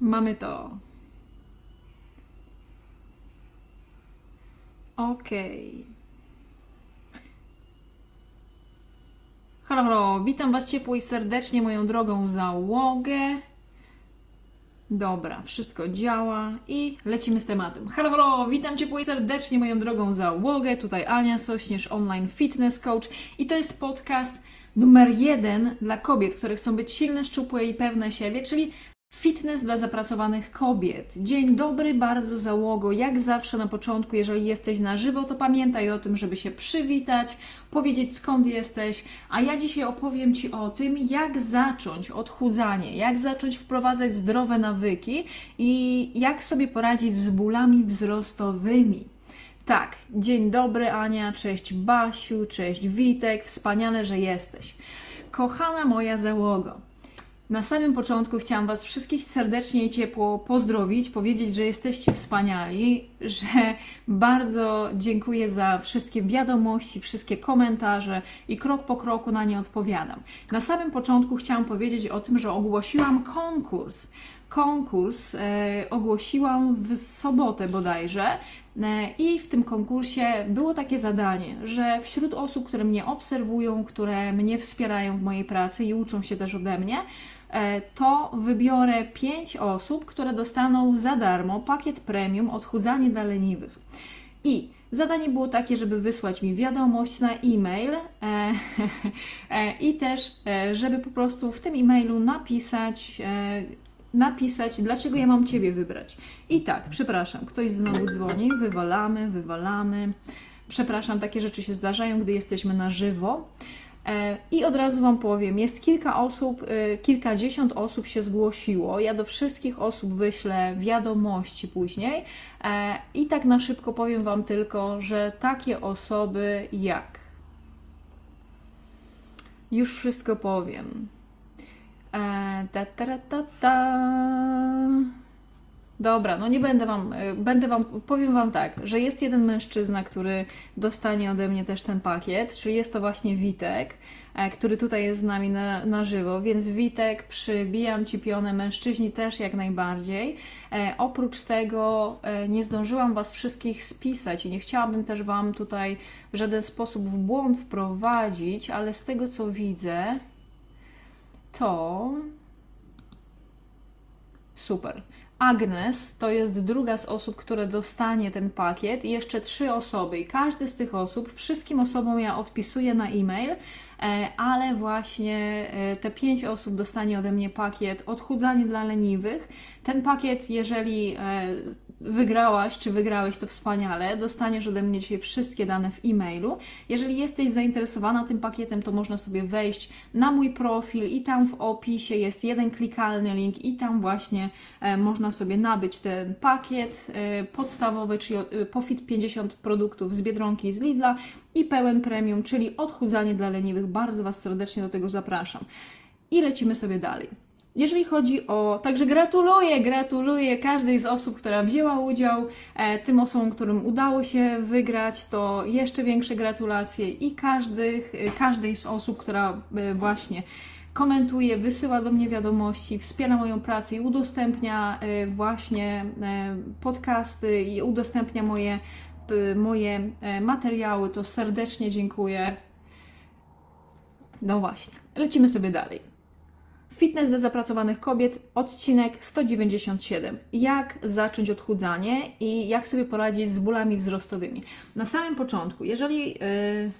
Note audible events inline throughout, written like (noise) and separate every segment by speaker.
Speaker 1: Mamy to. Ok. Halo, halo, witam Was ciepło i serdecznie, moją drogą załogę. Dobra, wszystko działa i lecimy z tematem. Halo, halo, witam ciepło i serdecznie, moją drogą załogę. Tutaj Ania Sośnierz, online fitness coach i to jest podcast numer jeden dla kobiet, które chcą być silne, szczupłe i pewne siebie, czyli Fitness dla zapracowanych kobiet. Dzień dobry, bardzo załogo. Jak zawsze na początku, jeżeli jesteś na żywo, to pamiętaj o tym, żeby się przywitać, powiedzieć skąd jesteś. A ja dzisiaj opowiem Ci o tym, jak zacząć odchudzanie, jak zacząć wprowadzać zdrowe nawyki i jak sobie poradzić z bólami wzrostowymi. Tak, dzień dobry Ania, cześć Basiu, cześć Witek, wspaniale, że jesteś. Kochana moja załogo. Na samym początku chciałam Was wszystkich serdecznie i ciepło pozdrowić, powiedzieć, że jesteście wspaniali, że bardzo dziękuję za wszystkie wiadomości, wszystkie komentarze i krok po kroku na nie odpowiadam. Na samym początku chciałam powiedzieć o tym, że ogłosiłam konkurs. Konkurs e, ogłosiłam w sobotę bodajże e, i w tym konkursie było takie zadanie, że wśród osób, które mnie obserwują, które mnie wspierają w mojej pracy i uczą się też ode mnie, to wybiorę 5 osób, które dostaną za darmo pakiet premium odchudzanie dla leniwych. I zadanie było takie, żeby wysłać mi wiadomość na e-mail e, (laughs) e, i też, e, żeby po prostu w tym e-mailu napisać, e, napisać, dlaczego ja mam Ciebie wybrać. I tak, przepraszam, ktoś znowu dzwoni, wywalamy, wywalamy. Przepraszam, takie rzeczy się zdarzają, gdy jesteśmy na żywo. E, I od razu Wam powiem, jest kilka osób, e, kilkadziesiąt osób się zgłosiło. Ja do wszystkich osób wyślę wiadomości później. E, I tak na szybko powiem Wam tylko, że takie osoby jak. Już wszystko powiem. Ta, ta, ta, ta. Dobra, no nie będę wam, y, będę wam, powiem wam tak, że jest jeden mężczyzna, który dostanie ode mnie też ten pakiet, czyli jest to właśnie Witek, e, który tutaj jest z nami na, na żywo, więc Witek, przybijam Ci pionę, mężczyźni też jak najbardziej. E, oprócz tego e, nie zdążyłam Was wszystkich spisać i nie chciałabym też Wam tutaj w żaden sposób w błąd wprowadzić, ale z tego co widzę, to super. Agnes to jest druga z osób, które dostanie ten pakiet i jeszcze trzy osoby. I każdy z tych osób, wszystkim osobom ja odpisuję na e-mail, e, ale właśnie e, te pięć osób dostanie ode mnie pakiet odchudzanie dla leniwych. Ten pakiet, jeżeli e, wygrałaś czy wygrałeś, to wspaniale. Dostaniesz ode mnie dzisiaj wszystkie dane w e-mailu. Jeżeli jesteś zainteresowana tym pakietem, to można sobie wejść na mój profil i tam w opisie jest jeden klikalny link i tam właśnie e, można sobie nabyć ten pakiet e, podstawowy, czyli e, POFIT 50 produktów z Biedronki i z Lidla i pełen premium, czyli odchudzanie dla leniwych. Bardzo Was serdecznie do tego zapraszam. I lecimy sobie dalej. Jeżeli chodzi o. Także gratuluję, gratuluję każdej z osób, która wzięła udział, e, tym osobom, którym udało się wygrać, to jeszcze większe gratulacje i każdych, e, każdej z osób, która e, właśnie komentuje, wysyła do mnie wiadomości, wspiera moją pracę i udostępnia e, właśnie e, podcasty i udostępnia moje, moje e, materiały, to serdecznie dziękuję. No właśnie, lecimy sobie dalej. Fitness dla zapracowanych kobiet, odcinek 197. Jak zacząć odchudzanie i jak sobie poradzić z bólami wzrostowymi. Na samym początku, jeżeli yy,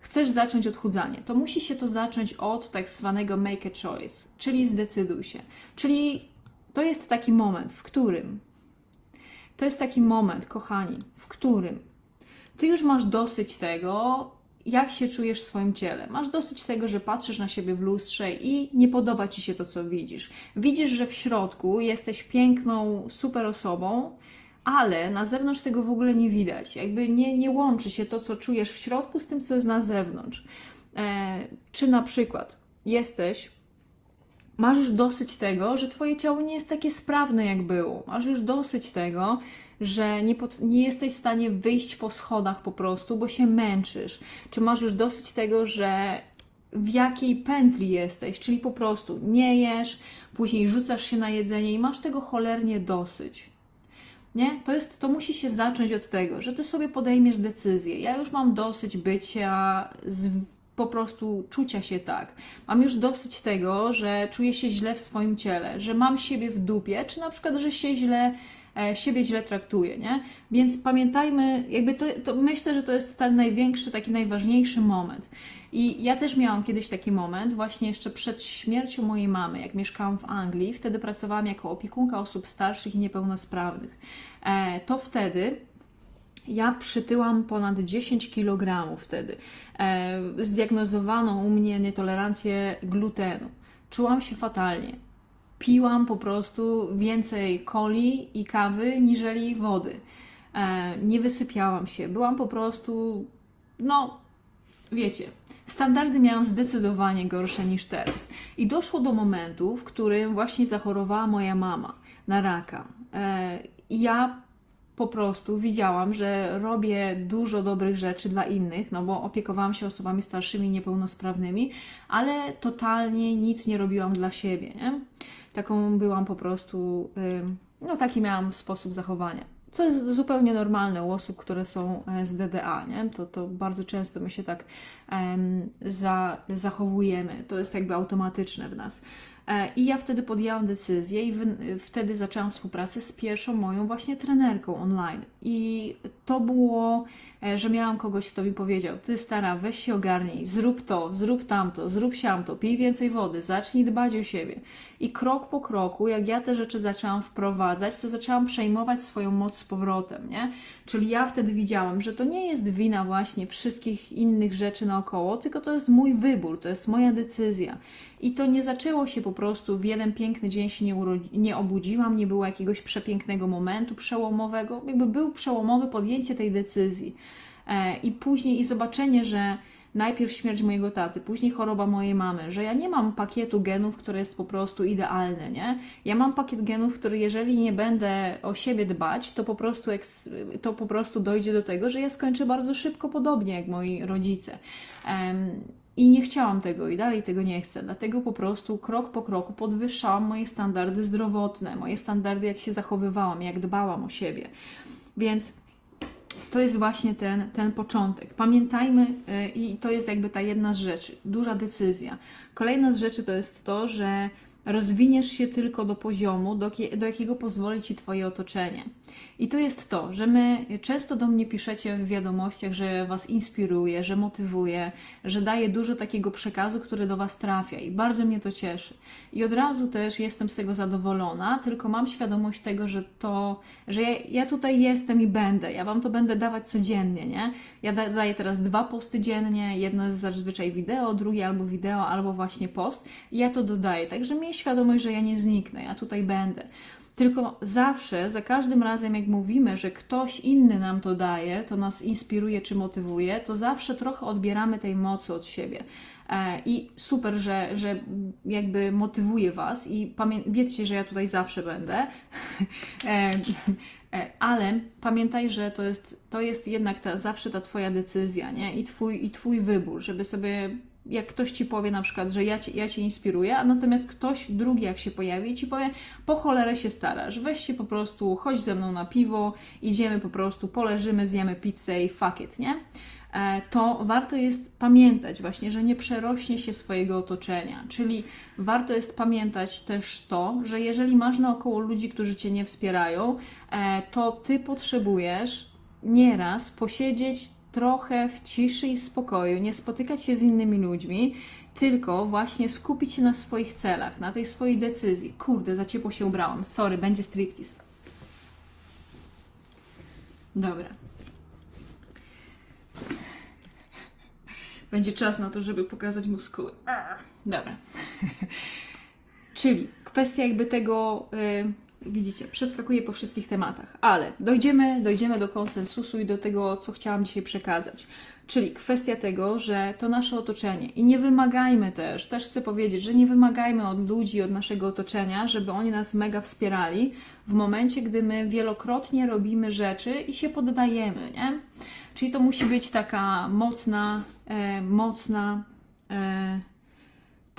Speaker 1: chcesz zacząć odchudzanie, to musi się to zacząć od tak zwanego make a choice, czyli zdecyduj się. Czyli to jest taki moment, w którym to jest taki moment, kochani, w którym ty już masz dosyć tego, jak się czujesz w swoim ciele. Masz dosyć tego, że patrzysz na siebie w lustrze i nie podoba ci się to, co widzisz. Widzisz, że w środku jesteś piękną, super osobą, ale na zewnątrz tego w ogóle nie widać. Jakby nie, nie łączy się to, co czujesz w środku, z tym, co jest na zewnątrz. E, czy na przykład jesteś masz już dosyć tego, że Twoje ciało nie jest takie sprawne, jak było. Masz już dosyć tego, że nie, pod, nie jesteś w stanie wyjść po schodach po prostu, bo się męczysz. Czy masz już dosyć tego, że w jakiej pętli jesteś, czyli po prostu nie jesz, później rzucasz się na jedzenie i masz tego cholernie dosyć. Nie? To, jest, to musi się zacząć od tego, że ty sobie podejmiesz decyzję. Ja już mam dosyć bycia z po prostu czucia się tak. Mam już dosyć tego, że czuję się źle w swoim ciele, że mam siebie w dupie, czy na przykład, że się źle e, siebie źle traktuję, nie? Więc pamiętajmy, jakby to, to, myślę, że to jest ten największy, taki najważniejszy moment. I ja też miałam kiedyś taki moment, właśnie jeszcze przed śmiercią mojej mamy, jak mieszkałam w Anglii, wtedy pracowałam jako opiekunka osób starszych i niepełnosprawnych. E, to wtedy ja przytyłam ponad 10 kg wtedy. E, zdiagnozowano u mnie nietolerancję glutenu. Czułam się fatalnie. Piłam po prostu więcej coli i kawy niżeli wody. E, nie wysypiałam się. Byłam po prostu, no, wiecie, standardy miałam zdecydowanie gorsze niż teraz. I doszło do momentu, w którym właśnie zachorowała moja mama na raka. E, ja po prostu widziałam, że robię dużo dobrych rzeczy dla innych, no bo opiekowałam się osobami starszymi, niepełnosprawnymi, ale totalnie nic nie robiłam dla siebie. Nie? Taką byłam po prostu, no taki miałam sposób zachowania. Co jest zupełnie normalne u osób, które są e, z DDA, nie? To, to bardzo często my się tak um, za, zachowujemy. To jest jakby automatyczne w nas. E, I ja wtedy podjęłam decyzję i wtedy zaczęłam współpracę z pierwszą moją właśnie trenerką online. I to było, e, że miałam kogoś, kto mi powiedział: Ty stara, weź się ogarnij, zrób to, zrób tamto, zrób siamto, pij więcej wody, zacznij dbać o siebie. I krok po kroku, jak ja te rzeczy zaczęłam wprowadzać, to zaczęłam przejmować swoją moc z powrotem, nie? Czyli ja wtedy widziałam, że to nie jest wina właśnie wszystkich innych rzeczy naokoło, tylko to jest mój wybór, to jest moja decyzja. I to nie zaczęło się po prostu w jeden piękny dzień się nie, nie obudziłam, nie było jakiegoś przepięknego momentu przełomowego. Jakby był przełomowy podjęcie tej decyzji. E, I później i zobaczenie, że najpierw śmierć mojego taty, później choroba mojej mamy, że ja nie mam pakietu genów, który jest po prostu idealny, nie? Ja mam pakiet genów, który jeżeli nie będę o siebie dbać, to po prostu, to po prostu dojdzie do tego, że ja skończę bardzo szybko, podobnie jak moi rodzice. I nie chciałam tego i dalej tego nie chcę. Dlatego po prostu krok po kroku podwyższałam moje standardy zdrowotne, moje standardy, jak się zachowywałam, jak dbałam o siebie. Więc to jest właśnie ten, ten początek. Pamiętajmy, yy, i to jest jakby ta jedna z rzeczy, duża decyzja. Kolejna z rzeczy to jest to, że rozwiniesz się tylko do poziomu, do, do jakiego pozwoli ci Twoje otoczenie. I to jest to, że my często do mnie piszecie w wiadomościach, że Was inspiruje, że motywuje, że daje dużo takiego przekazu, który do Was trafia i bardzo mnie to cieszy. I od razu też jestem z tego zadowolona, tylko mam świadomość tego, że to, że ja, ja tutaj jestem i będę, ja Wam to będę dawać codziennie, nie? Ja da, daję teraz dwa posty dziennie, jedno jest zazwyczaj wideo, drugie albo wideo, albo właśnie post i ja to dodaję, także miej świadomość, że ja nie zniknę, ja tutaj będę. Tylko zawsze, za każdym razem, jak mówimy, że ktoś inny nam to daje, to nas inspiruje czy motywuje, to zawsze trochę odbieramy tej mocy od siebie. E, I super, że, że jakby motywuje Was i wiedzcie, że ja tutaj zawsze będę. (laughs) E, e, ale pamiętaj, że to jest, to jest jednak ta, zawsze ta Twoja decyzja nie? I, twój, i Twój wybór, żeby sobie jak ktoś ci powie na przykład, że ja cię, ja cię inspiruję, a natomiast ktoś drugi jak się pojawi ci powie, po cholerę się starasz, weź się po prostu, chodź ze mną na piwo, idziemy po prostu, poleżymy, zjemy pizzę i fuck it, nie? e, to warto jest pamiętać właśnie, że nie przerośnie się swojego otoczenia. Czyli warto jest pamiętać też to, że jeżeli masz naokoło ludzi, którzy cię nie wspierają, e, to ty potrzebujesz nieraz posiedzieć trochę w ciszy i spokoju, nie spotykać się z innymi ludźmi, tylko właśnie skupić się na swoich celach, na tej swojej decyzji. Kurde, za ciepło się ubrałam. Sorry, będzie striptease. Dobra. Będzie czas na to, żeby pokazać muskuły. Dobra. (laughs) Czyli kwestia jakby tego, yy, widzicie, przeskakuję po wszystkich tematach, ale dojdziemy, dojdziemy do konsensusu i do tego, co chciałam dzisiaj przekazać. Czyli kwestia tego, że to nasze otoczenie i nie wymagajmy też, też chcę powiedzieć, że nie wymagajmy od ludzi, od naszego otoczenia, żeby oni nas mega wspierali w momencie, gdy my wielokrotnie robimy rzeczy i się poddajemy, nie? Czyli to musi być taka mocna, e, mocna e,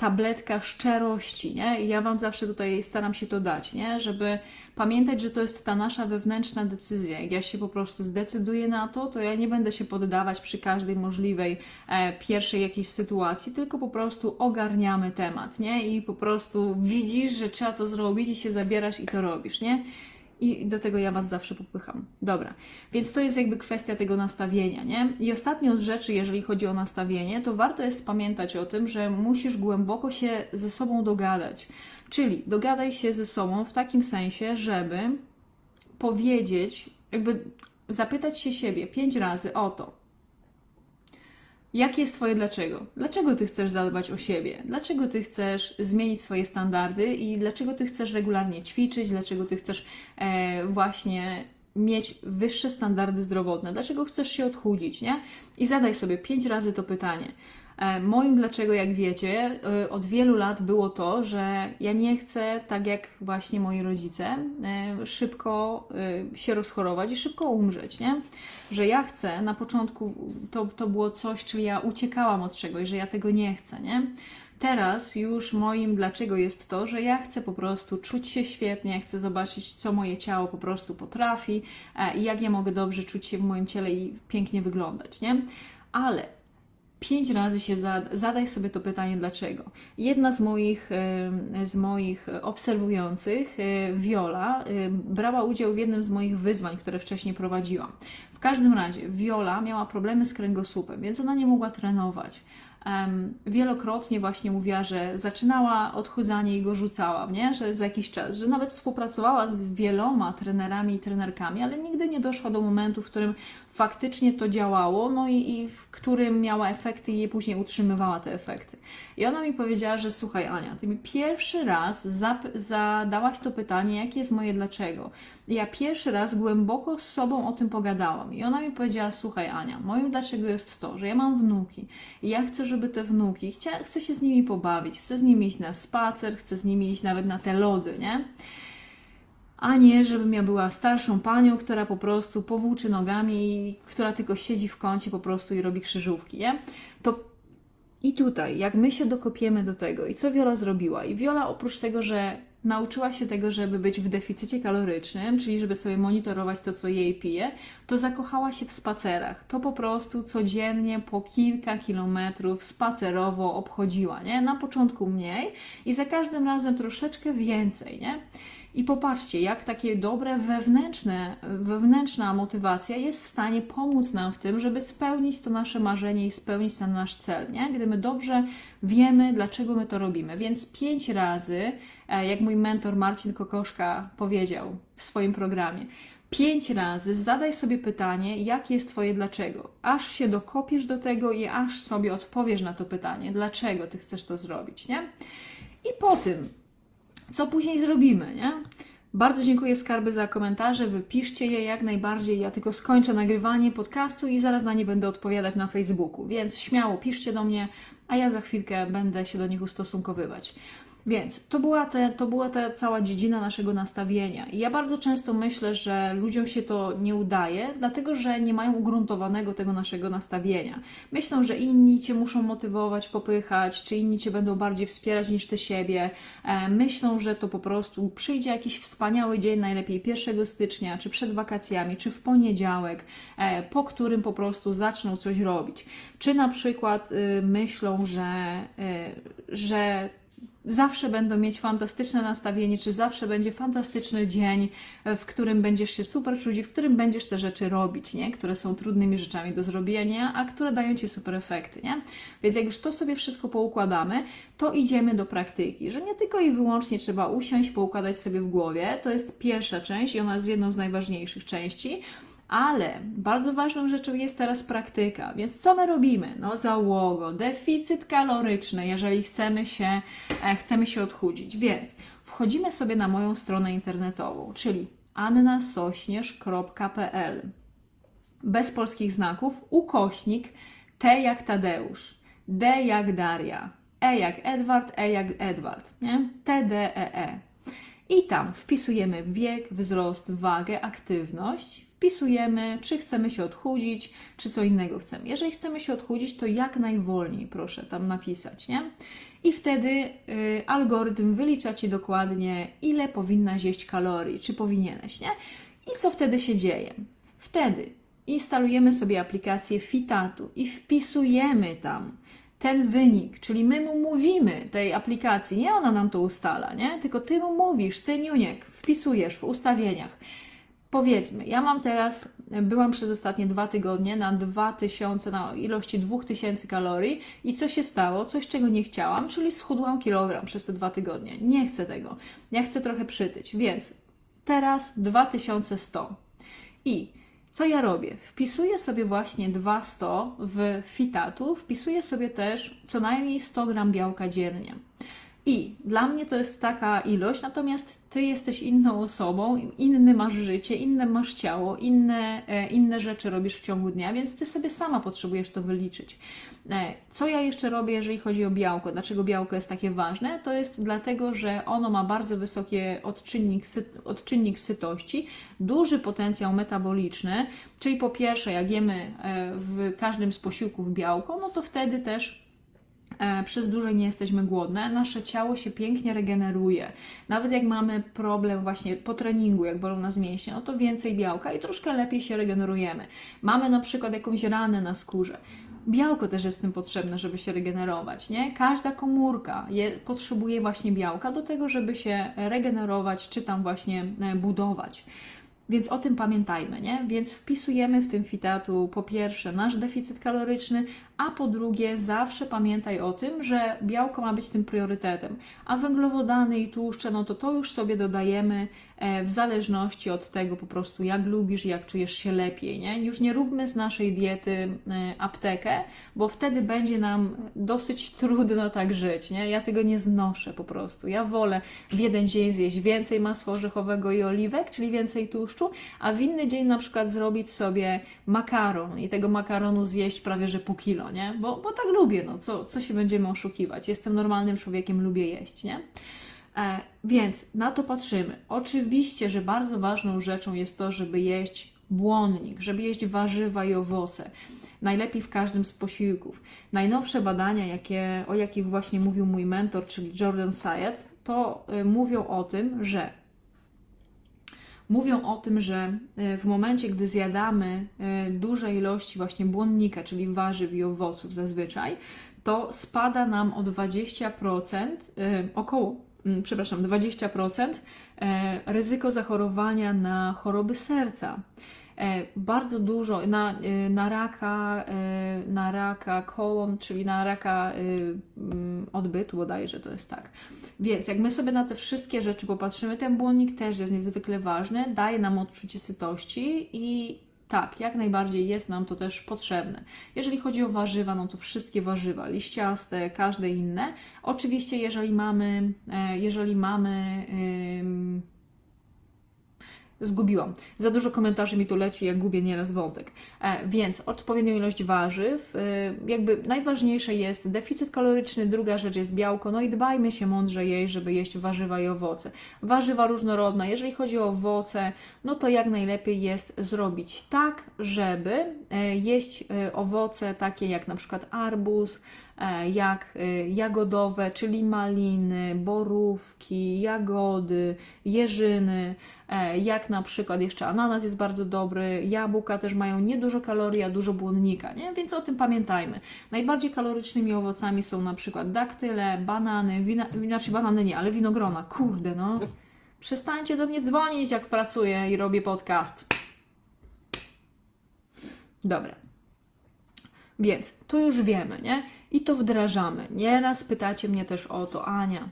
Speaker 1: tabletka szczerości, nie? I ja Wam zawsze tutaj staram się to dać, nie? Żeby pamiętać, że to jest ta nasza wewnętrzna decyzja. Jak ja się po prostu zdecyduję na to, to ja nie będę się poddawać przy każdej możliwej e, pierwszej jakiejś sytuacji, tylko po prostu ogarniamy temat, nie? I po prostu widzisz, że trzeba to zrobić i się zabierasz i to robisz, nie? I do tego ja Was zawsze popycham. Dobra, więc to jest jakby kwestia tego nastawienia, nie? I ostatnią z rzeczy, jeżeli chodzi o nastawienie, to warto jest pamiętać o tym, że musisz głęboko się ze sobą dogadać. Czyli dogadaj się ze sobą w takim sensie, żeby powiedzieć, jakby zapytać się siebie pięć razy o to, Jakie jest Twoje dlaczego? Dlaczego Ty chcesz zadbać o siebie? Dlaczego Ty chcesz zmienić swoje standardy i dlaczego Ty chcesz regularnie ćwiczyć? Dlaczego Ty chcesz e, właśnie mieć wyższe standardy zdrowotne? Dlaczego chcesz się odchudzić, nie? I zadaj sobie pięć razy to pytanie. E, moim dlaczego, jak wiecie, e, od wielu lat było to, że ja nie chcę, tak jak właśnie moi rodzice, e, szybko się rozchorować i szybko umrzeć, nie? Że ja chcę, na początku to, to było coś, czyli ja uciekałam od czegoś, że ja tego nie chcę, nie? Teraz już moim dlaczego jest to, że ja chcę po prostu czuć się świetnie, chcę zobaczyć, co moje ciało po prostu potrafi i jak ja mogę dobrze czuć się w moim ciele i pięknie wyglądać, nie? Ale pięć razy się zadaj sobie to pytanie dlaczego. Jedna z moich, z moich obserwujących, e, Viola, brała udział w jednym z moich wyzwań, które wcześniej prowadziłam. W każdym razie Viola miała problemy z kręgosłupem, więc ona nie mogła trenować wielokrotnie właśnie mówiła, że zaczynała odchudzanie i go rzucała, nie? że za jakiś czas, że nawet współpracowała z wieloma trenerami i trenerkami, ale nigdy nie doszła do momentu, w którym faktycznie to działało, no i, i w którym miała efekty i je później utrzymywała te efekty. I ona mi powiedziała, że słuchaj Ania, ty mi pierwszy raz zadałaś to pytanie, jakie jest moje dlaczego. I ja pierwszy raz głęboko z sobą o tym pogadałam. I ona mi powiedziała, słuchaj Ania, moim dlaczego jest to, że ja mam wnuki i ja chcę, żeby te wnuki, chcę, się z nimi pobawić, chcę z nimi iść na spacer, chcę z nimi iść nawet na te lody, nie? a nie żebym ja była starszą panią, która po prostu powłóczy nogami, która tylko siedzi w kącie po prostu i robi krzyżówki, nie? To i tutaj, jak my się dokopiemy do tego i co Wiola zrobiła? I Wiola oprócz tego, że nauczyła się tego, żeby być w deficycie kalorycznym, czyli żeby sobie monitorować to, co jej pije, to zakochała się w spacerach. To po prostu codziennie po kilka kilometrów spacerowo obchodziła, nie? Na początku mniej i za każdym razem troszeczkę więcej, nie? I popatrzcie, jak takie dobre wewnętrzne, wewnętrzna motywacja jest w stanie pomóc nam w tym, żeby spełnić to nasze marzenie i spełnić ten nasz cel, nie? Gdy my dobrze wiemy, dlaczego my to robimy. Więc pięć razy, e, jak mój mentor Marcin Kokoszka powiedział w swoim programie, pięć razy zadaj sobie pytanie, jakie jest Twoje dlaczego. Aż się dokopiesz do tego i aż sobie odpowiesz na to pytanie, dlaczego Ty chcesz to zrobić, nie? I po tym co później zrobimy, nie? Bardzo dziękuję skarby za komentarze, wypiszcie je jak najbardziej. Ja tylko skończę nagrywanie podcastu i zaraz na nie będę odpowiadać na Facebooku, więc śmiało piszcie do mnie, a ja za chwilkę będę się do nich ustosunkowywać. Więc to była, te, to była ta cała dziedzina naszego nastawienia. I ja bardzo często myślę, że ludziom się to nie udaje, dlatego że nie mają ugruntowanego tego naszego nastawienia. Myślą, że inni cię muszą motywować, popychać, czy inni cię będą bardziej wspierać niż ty siebie. E, myślą, że to po prostu przyjdzie jakiś wspaniały dzień, najlepiej 1 stycznia, czy przed wakacjami, czy w poniedziałek, e, po którym po prostu zaczną coś robić. Czy na przykład y, myślą, że, y, że zawsze będą mieć fantastyczne nastawienie, czy zawsze będzie fantastyczny dzień, w którym będziesz się super czuć i w którym będziesz te rzeczy robić, nie? które są trudnymi rzeczami do zrobienia, a które dają Ci super efekty. Nie? Więc jak już to sobie wszystko poukładamy, to idziemy do praktyki, że nie tylko i wyłącznie trzeba usiąść, poukładać sobie w głowie, to jest pierwsza część i ona jest jedną z najważniejszych części, ale bardzo ważną rzeczą jest teraz praktyka. Więc co my robimy? No załogo, deficyt kaloryczny, jeżeli chcemy się, e, chcemy się odchudzić. Więc wchodzimy sobie na moją stronę internetową, czyli annasośnierz.pl bez polskich znaków, ukośnik T jak Tadeusz, D jak Daria, E jak Edward, E jak Edward, nie? T, D, E, E. I tam wpisujemy wiek, wzrost, wagę, aktywność, wpisujemy, czy chcemy się odchudzić, czy co innego chcemy. Jeżeli chcemy się odchudzić, to jak najwolniej proszę tam napisać, nie? I wtedy y, algorytm wylicza Ci dokładnie, ile powinna zjeść kalorii, czy powinieneś, nie? I co wtedy się dzieje? Wtedy instalujemy sobie aplikację Fitatu i wpisujemy tam ten wynik, czyli my mu mówimy tej aplikacji, nie ona nam to ustala, nie? Tylko ty mu mówisz, ty niuniek, wpisujesz w ustawieniach powiedzmy, ja mam teraz, byłam przez ostatnie dwa tygodnie na 2000, na ilości 2000 kalorii i co się stało? Coś, czego nie chciałam, czyli schudłam kilogram przez te dwa tygodnie. Nie chcę tego. Ja chcę trochę przytyć, więc teraz 2100. I co ja robię? Wpisuję sobie właśnie 200 w fitatu, wpisuję sobie też co najmniej 100 gram białka dziennie. I dla mnie to jest taka ilość, natomiast ty jesteś inną osobą, inny masz życie, inne masz ciało, inne, e, inne rzeczy robisz w ciągu dnia, więc ty sobie sama potrzebujesz to wyliczyć. E, co ja jeszcze robię, jeżeli chodzi o białko? Dlaczego białko jest takie ważne? To jest dlatego, że ono ma bardzo wysoki odczynnik, odczynnik sytości, duży potencjał metaboliczny, czyli po pierwsze, jak jemy e, w każdym z posiłków białko, no to wtedy też przez dłużej nie jesteśmy głodne, nasze ciało się pięknie regeneruje. Nawet jak mamy problem właśnie po treningu, jak bolą nas mięśnie, no to więcej białka i troszkę lepiej się regenerujemy. Mamy na przykład jakąś ranę na skórze. Białko też jest tym potrzebne, żeby się regenerować, nie? Każda komórka je, potrzebuje właśnie białka do tego, żeby się regenerować, czy tam właśnie e, budować. Więc o tym pamiętajmy, nie? Więc wpisujemy w tym fitatu po pierwsze nasz deficyt kaloryczny, a po drugie zawsze pamiętaj o tym, że białko ma być tym priorytetem, a węglowodany i tłuszcze, no to to już sobie dodajemy e, w zależności od tego po prostu jak lubisz, jak czujesz się lepiej, nie? Już nie róbmy z naszej diety e, aptekę, bo wtedy będzie nam dosyć trudno tak żyć, nie? Ja tego nie znoszę po prostu. Ja wolę w jeden dzień zjeść więcej masła orzechowego i oliwek, czyli więcej tłuszczu, a w inny dzień na przykład zrobić sobie makaron i tego makaronu zjeść prawie że pół kilo, nie? Bo, bo tak lubię, no, co, co się będziemy oszukiwać? Jestem normalnym człowiekiem, lubię jeść, nie? E, więc na to patrzymy. Oczywiście, że bardzo ważną rzeczą jest to, żeby jeść błonnik, żeby jeść warzywa i owoce. Najlepiej w każdym z posiłków. Najnowsze badania, jakie, o jakich właśnie mówił mój mentor, czyli Jordan Sayed, to y, mówią o tym, że mówią o tym, że e, w momencie, gdy zjadamy e, duże ilości właśnie błonnika, czyli warzyw i owoców zazwyczaj, to spada nam o 20%, e, około, mm, przepraszam, 20% ryzyko zachorowania na choroby serca. E, bardzo dużo na, e, na raka, e, na raka kolon, czyli na raka mm, odbytu bodajże to jest tak. Więc jak my sobie na te wszystkie rzeczy popatrzymy, ten błonnik też jest niezwykle ważny, daje nam odczucie sytości i tak, jak najbardziej jest nam to też potrzebne. Jeżeli chodzi o warzywa, no to wszystkie warzywa, liściaste, każde inne. Oczywiście, jeżeli mamy, jeżeli mamy zgubiłam. Za dużo komentarzy mi tu leci, jak gubię nieraz wątek. E, więc odpowiednią ilość warzyw. E, jakby najważniejsze jest deficyt kaloryczny, druga rzecz jest białko, no i dbajmy się mądrze jeść, żeby jeść warzywa i owoce. Warzywa różnorodne. Jeżeli chodzi o owoce, no to jak najlepiej jest zrobić tak, żeby e, jeść owoce takie jak na przykład arbuz, jak e, jagodowe, czyli maliny, borówki, jagody, jeżyny, e, jak na przykład jeszcze ananas jest bardzo dobry, jabłka też mają niedużo kalorii, a dużo błonnika, nie? więc o tym pamiętajmy. Najbardziej kalorycznymi owocami są na przykład daktyle, banany, wina, znaczy banany nie, ale winogrona, kurde no. Przestańcie do mnie dzwonić, jak pracuję i robię podcast. Dobra. Więc tu już wiemy, nie? I to wdrażamy. Nieraz pytacie mnie też o to, Ania,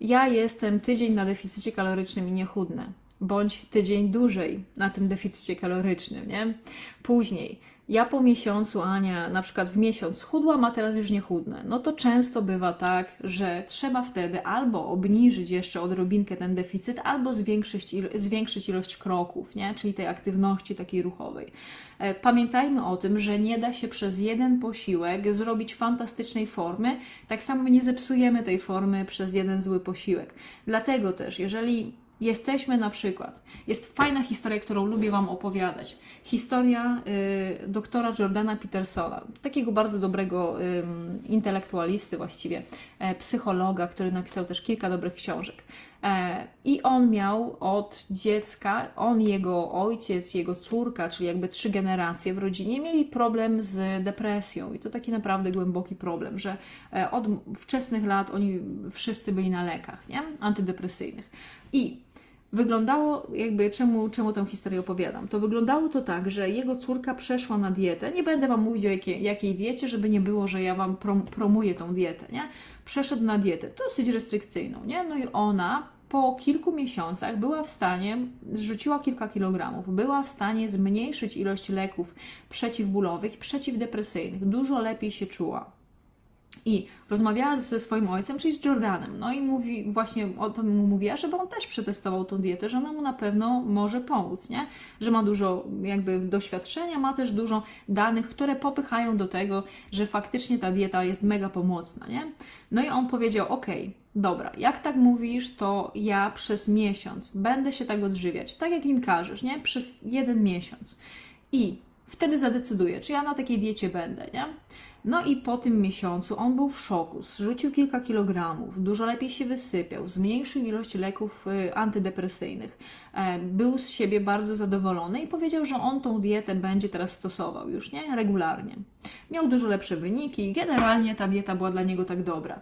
Speaker 1: ja jestem tydzień na deficycie kalorycznym i nie chudnę, bądź tydzień dłużej na tym deficycie kalorycznym, nie? Później ja po miesiącu, Ania, na przykład w miesiąc schudłam, a teraz już nie chudnę, no to często bywa tak, że trzeba wtedy albo obniżyć jeszcze odrobinkę ten deficyt, albo zwiększyć, zwiększyć ilość kroków, nie? czyli tej aktywności takiej ruchowej. E, pamiętajmy o tym, że nie da się przez jeden posiłek zrobić fantastycznej formy, tak samo nie zepsujemy tej formy przez jeden zły posiłek. Dlatego też, jeżeli Jesteśmy na przykład, jest fajna historia, którą lubię Wam opowiadać. Historia y, doktora Jordana Petersona, takiego bardzo dobrego y, intelektualisty, właściwie e, psychologa, który napisał też kilka dobrych książek. E, I on miał od dziecka, on, jego ojciec, jego córka, czyli jakby trzy generacje w rodzinie, mieli problem z depresją. I to taki naprawdę głęboki problem, że e, od wczesnych lat oni wszyscy byli na lekach nie? antydepresyjnych. I wyglądało, jakby czemu, czemu tę historię opowiadam? To wyglądało to tak, że jego córka przeszła na dietę. Nie będę Wam mówić o jakiej, jakiej diecie, żeby nie było, że ja Wam prom, promuję tą dietę, nie? Przeszedł na dietę dosyć restrykcyjną, nie? No i ona po kilku miesiącach była w stanie, zrzuciła kilka kilogramów, była w stanie zmniejszyć ilość leków przeciwbólowych przeciwdepresyjnych. Dużo lepiej się czuła. I rozmawiała ze swoim ojcem, czyli z Jordanem. No i mówi, właśnie o tym mu mówiła, żeby on też przetestował tą dietę, że ona mu na pewno może pomóc, nie? Że ma dużo jakby doświadczenia, ma też dużo danych, które popychają do tego, że faktycznie ta dieta jest mega pomocna, nie? No i on powiedział, ok, dobra, jak tak mówisz, to ja przez miesiąc będę się tak odżywiać, tak jak im każesz, nie? Przez jeden miesiąc. I wtedy zadecyduję, czy ja na takiej diecie będę, nie? No i po tym miesiącu on był w szoku, zrzucił kilka kilogramów, dużo lepiej się wysypiał, zmniejszył ilość leków y, antydepresyjnych, e, był z siebie bardzo zadowolony i powiedział, że on tą dietę będzie teraz stosował już, nie? Regularnie. Miał dużo lepsze wyniki i generalnie ta dieta była dla niego tak dobra.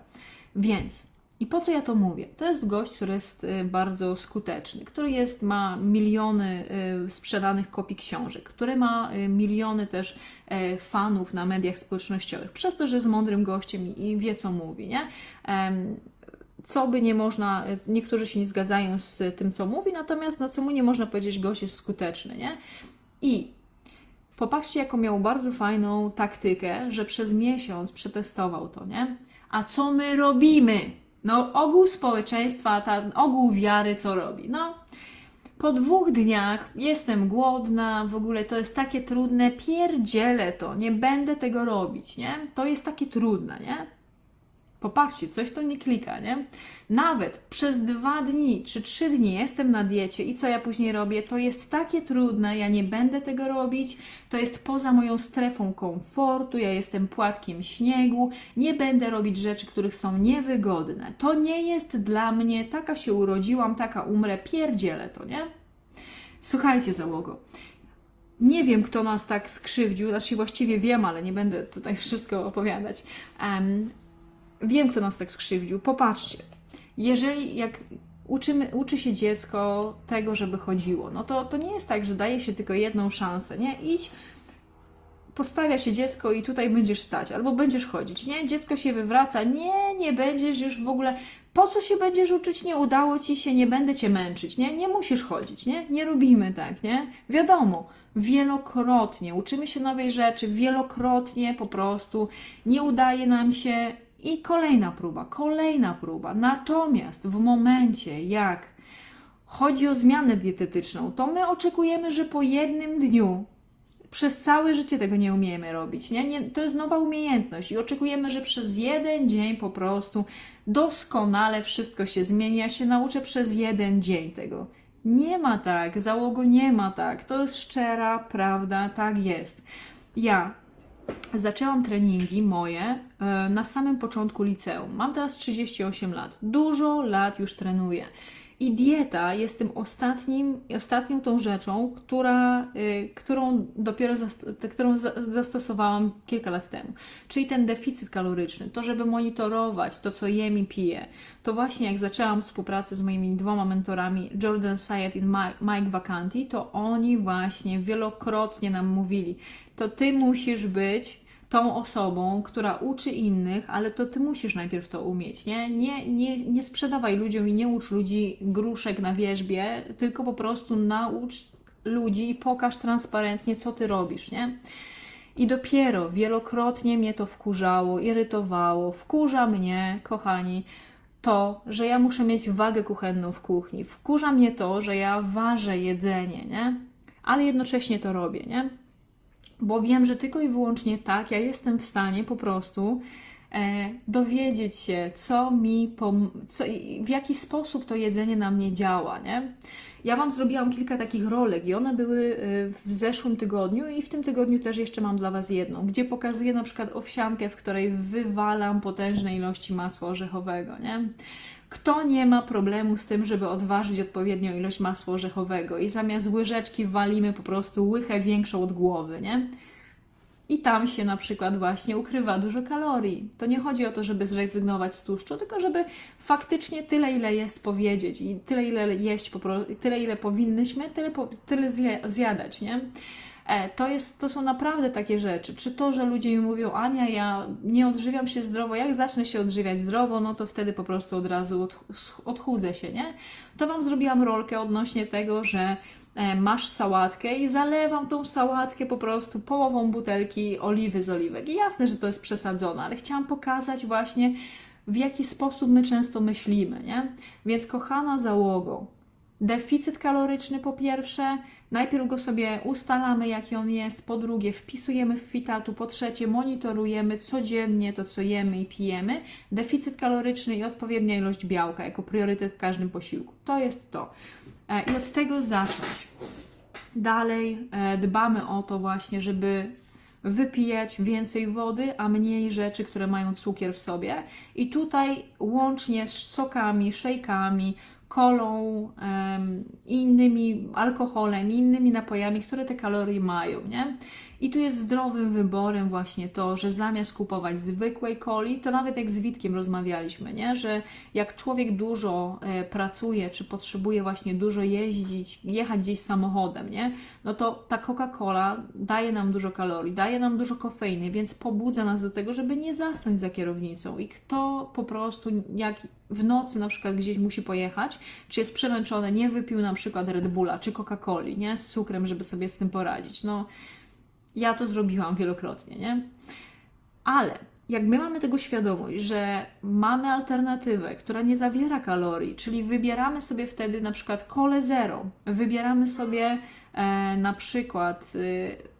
Speaker 1: Więc i po co ja to mówię? To jest gość, który jest y, bardzo skuteczny, który jest, ma miliony y, sprzedanych kopii książek, który ma y, miliony też fanów na mediach społecznościowych, przez to, że jest mądrym gościem i wie, co mówi, nie? Co by nie można, niektórzy się nie zgadzają z tym, co mówi, natomiast no, co mu nie można powiedzieć, gość jest skuteczny, nie? I popatrzcie, jaką miał bardzo fajną taktykę, że przez miesiąc przetestował to, nie? A co my robimy? No, ogół społeczeństwa, ta, ogół wiary, co robi? No, po dwóch dniach jestem głodna, w ogóle to jest takie trudne, pierdzielę to, nie będę tego robić, nie? To jest takie trudne, nie? Popatrzcie, coś to nie klika, nie? Nawet przez dwa dni czy trzy dni jestem na diecie i co ja później robię, to jest takie trudne, ja nie będę tego robić, to jest poza moją strefą komfortu, ja jestem płatkiem śniegu, nie będę robić rzeczy, których są niewygodne. To nie jest dla mnie, taka się urodziłam, taka umrę, pierdzielę to, nie? Słuchajcie, załogo. Nie wiem, kto nas tak skrzywdził, znaczy właściwie wiem, ale nie będę tutaj wszystko opowiadać. Um, Wiem, kto nas tak skrzywdził. Popatrzcie. Jeżeli jak uczymy, uczy się dziecko tego, żeby chodziło, no to, to nie jest tak, że daje się tylko jedną szansę, nie? Idź, postawia się dziecko i tutaj będziesz stać, albo będziesz chodzić, nie? Dziecko się wywraca, nie, nie będziesz już w ogóle, po co się będziesz uczyć, nie udało ci się, nie będę cię męczyć, nie? Nie musisz chodzić, nie? Nie robimy tak, nie? Wiadomo, wielokrotnie uczymy się nowej rzeczy, wielokrotnie po prostu nie udaje nam się i kolejna próba, kolejna próba. Natomiast w momencie, jak chodzi o zmianę dietetyczną, to my oczekujemy, że po jednym dniu przez całe życie tego nie umiemy robić. Nie? Nie, to jest nowa umiejętność i oczekujemy, że przez jeden dzień po prostu doskonale wszystko się zmieni. Ja się nauczę przez jeden dzień tego. Nie ma tak, załogo nie ma tak. To jest szczera prawda, tak jest. Ja zaczęłam treningi moje e, na samym początku liceum. Mam teraz 38 lat. Dużo lat już trenuję. I dieta jest tym ostatnim, ostatnią tą rzeczą, która, y, którą dopiero którą za zastosowałam kilka lat temu. Czyli ten deficyt kaloryczny, to żeby monitorować to, co jem i piję. To właśnie jak zaczęłam współpracę z moimi dwoma mentorami, Jordan Sayed i Mike Vacanti, to oni właśnie wielokrotnie nam mówili, to ty musisz być tą osobą, która uczy innych, ale to ty musisz najpierw to umieć, nie? Nie, nie, nie sprzedawaj ludziom i nie ucz ludzi gruszek na wierzbie, tylko po prostu naucz ludzi i pokaż transparentnie, co ty robisz, nie? I dopiero wielokrotnie mnie to wkurzało, irytowało, wkurza mnie, kochani, to, że ja muszę mieć wagę kuchenną w kuchni. Wkurza mnie to, że ja ważę jedzenie, nie? Ale jednocześnie to robię, nie? Bo wiem, że tylko i wyłącznie tak ja jestem w stanie po prostu e, dowiedzieć się, co mi, co, w jaki sposób to jedzenie na mnie działa, nie? Ja Wam zrobiłam kilka takich rolek i one były e, w zeszłym tygodniu i w tym tygodniu też jeszcze mam dla Was jedną, gdzie pokazuję na przykład owsiankę, w której wywalam potężne ilości masła orzechowego, nie? Kto nie ma problemu z tym, żeby odważyć odpowiednią ilość masła orzechowego i zamiast łyżeczki walimy po prostu łychę większą od głowy, nie? I tam się na przykład właśnie ukrywa dużo kalorii. To nie chodzi o to, żeby zrezygnować z tłuszczu, tylko żeby faktycznie tyle, ile jest powiedzieć i tyle, ile jeść, tyle, ile powinnyśmy, tyle, tyle zjadać, nie? E, to, jest, to są naprawdę takie rzeczy. Czy to, że ludzie mi mówią, Ania, ja nie odżywiam się zdrowo, jak zacznę się odżywiać zdrowo, no to wtedy po prostu od razu odchudzę się, nie? To Wam zrobiłam rolkę odnośnie tego, że masz sałatkę i zalewam tą sałatkę po prostu połową butelki oliwy z oliwek. I jasne, że to jest przesadzone, ale chciałam pokazać właśnie, w jaki sposób my często myślimy, nie? Więc kochana załogo, deficyt kaloryczny po pierwsze, Najpierw go sobie ustalamy, jaki on jest, po drugie wpisujemy w fitatu, po trzecie monitorujemy codziennie to, co jemy i pijemy, deficyt kaloryczny i odpowiednia ilość białka jako priorytet w każdym posiłku. To jest to. E, I od tego zacząć. Dalej e, dbamy o to właśnie, żeby wypijać więcej wody, a mniej rzeczy, które mają cukier w sobie. I tutaj łącznie z sokami, szejkami, kolą, innymi alkoholem, innymi napojami, które te kalorie mają, nie? I tu jest zdrowym wyborem właśnie to, że zamiast kupować zwykłej coli, to nawet jak z Witkiem rozmawialiśmy, nie? że jak człowiek dużo e, pracuje, czy potrzebuje właśnie dużo jeździć, jechać gdzieś samochodem, nie? no to ta Coca-Cola daje nam dużo kalorii, daje nam dużo kofeiny, więc pobudza nas do tego, żeby nie zasnąć za kierownicą. I kto po prostu, jak w nocy na przykład gdzieś musi pojechać, czy jest przemęczony, nie wypił na przykład Red Bulla czy Coca-Coli, nie? Z cukrem, żeby sobie z tym poradzić. No, ja to zrobiłam wielokrotnie, nie? Ale jak my mamy tego świadomość, że mamy alternatywę, która nie zawiera kalorii, czyli wybieramy sobie wtedy na przykład kole zero, wybieramy sobie e, na przykład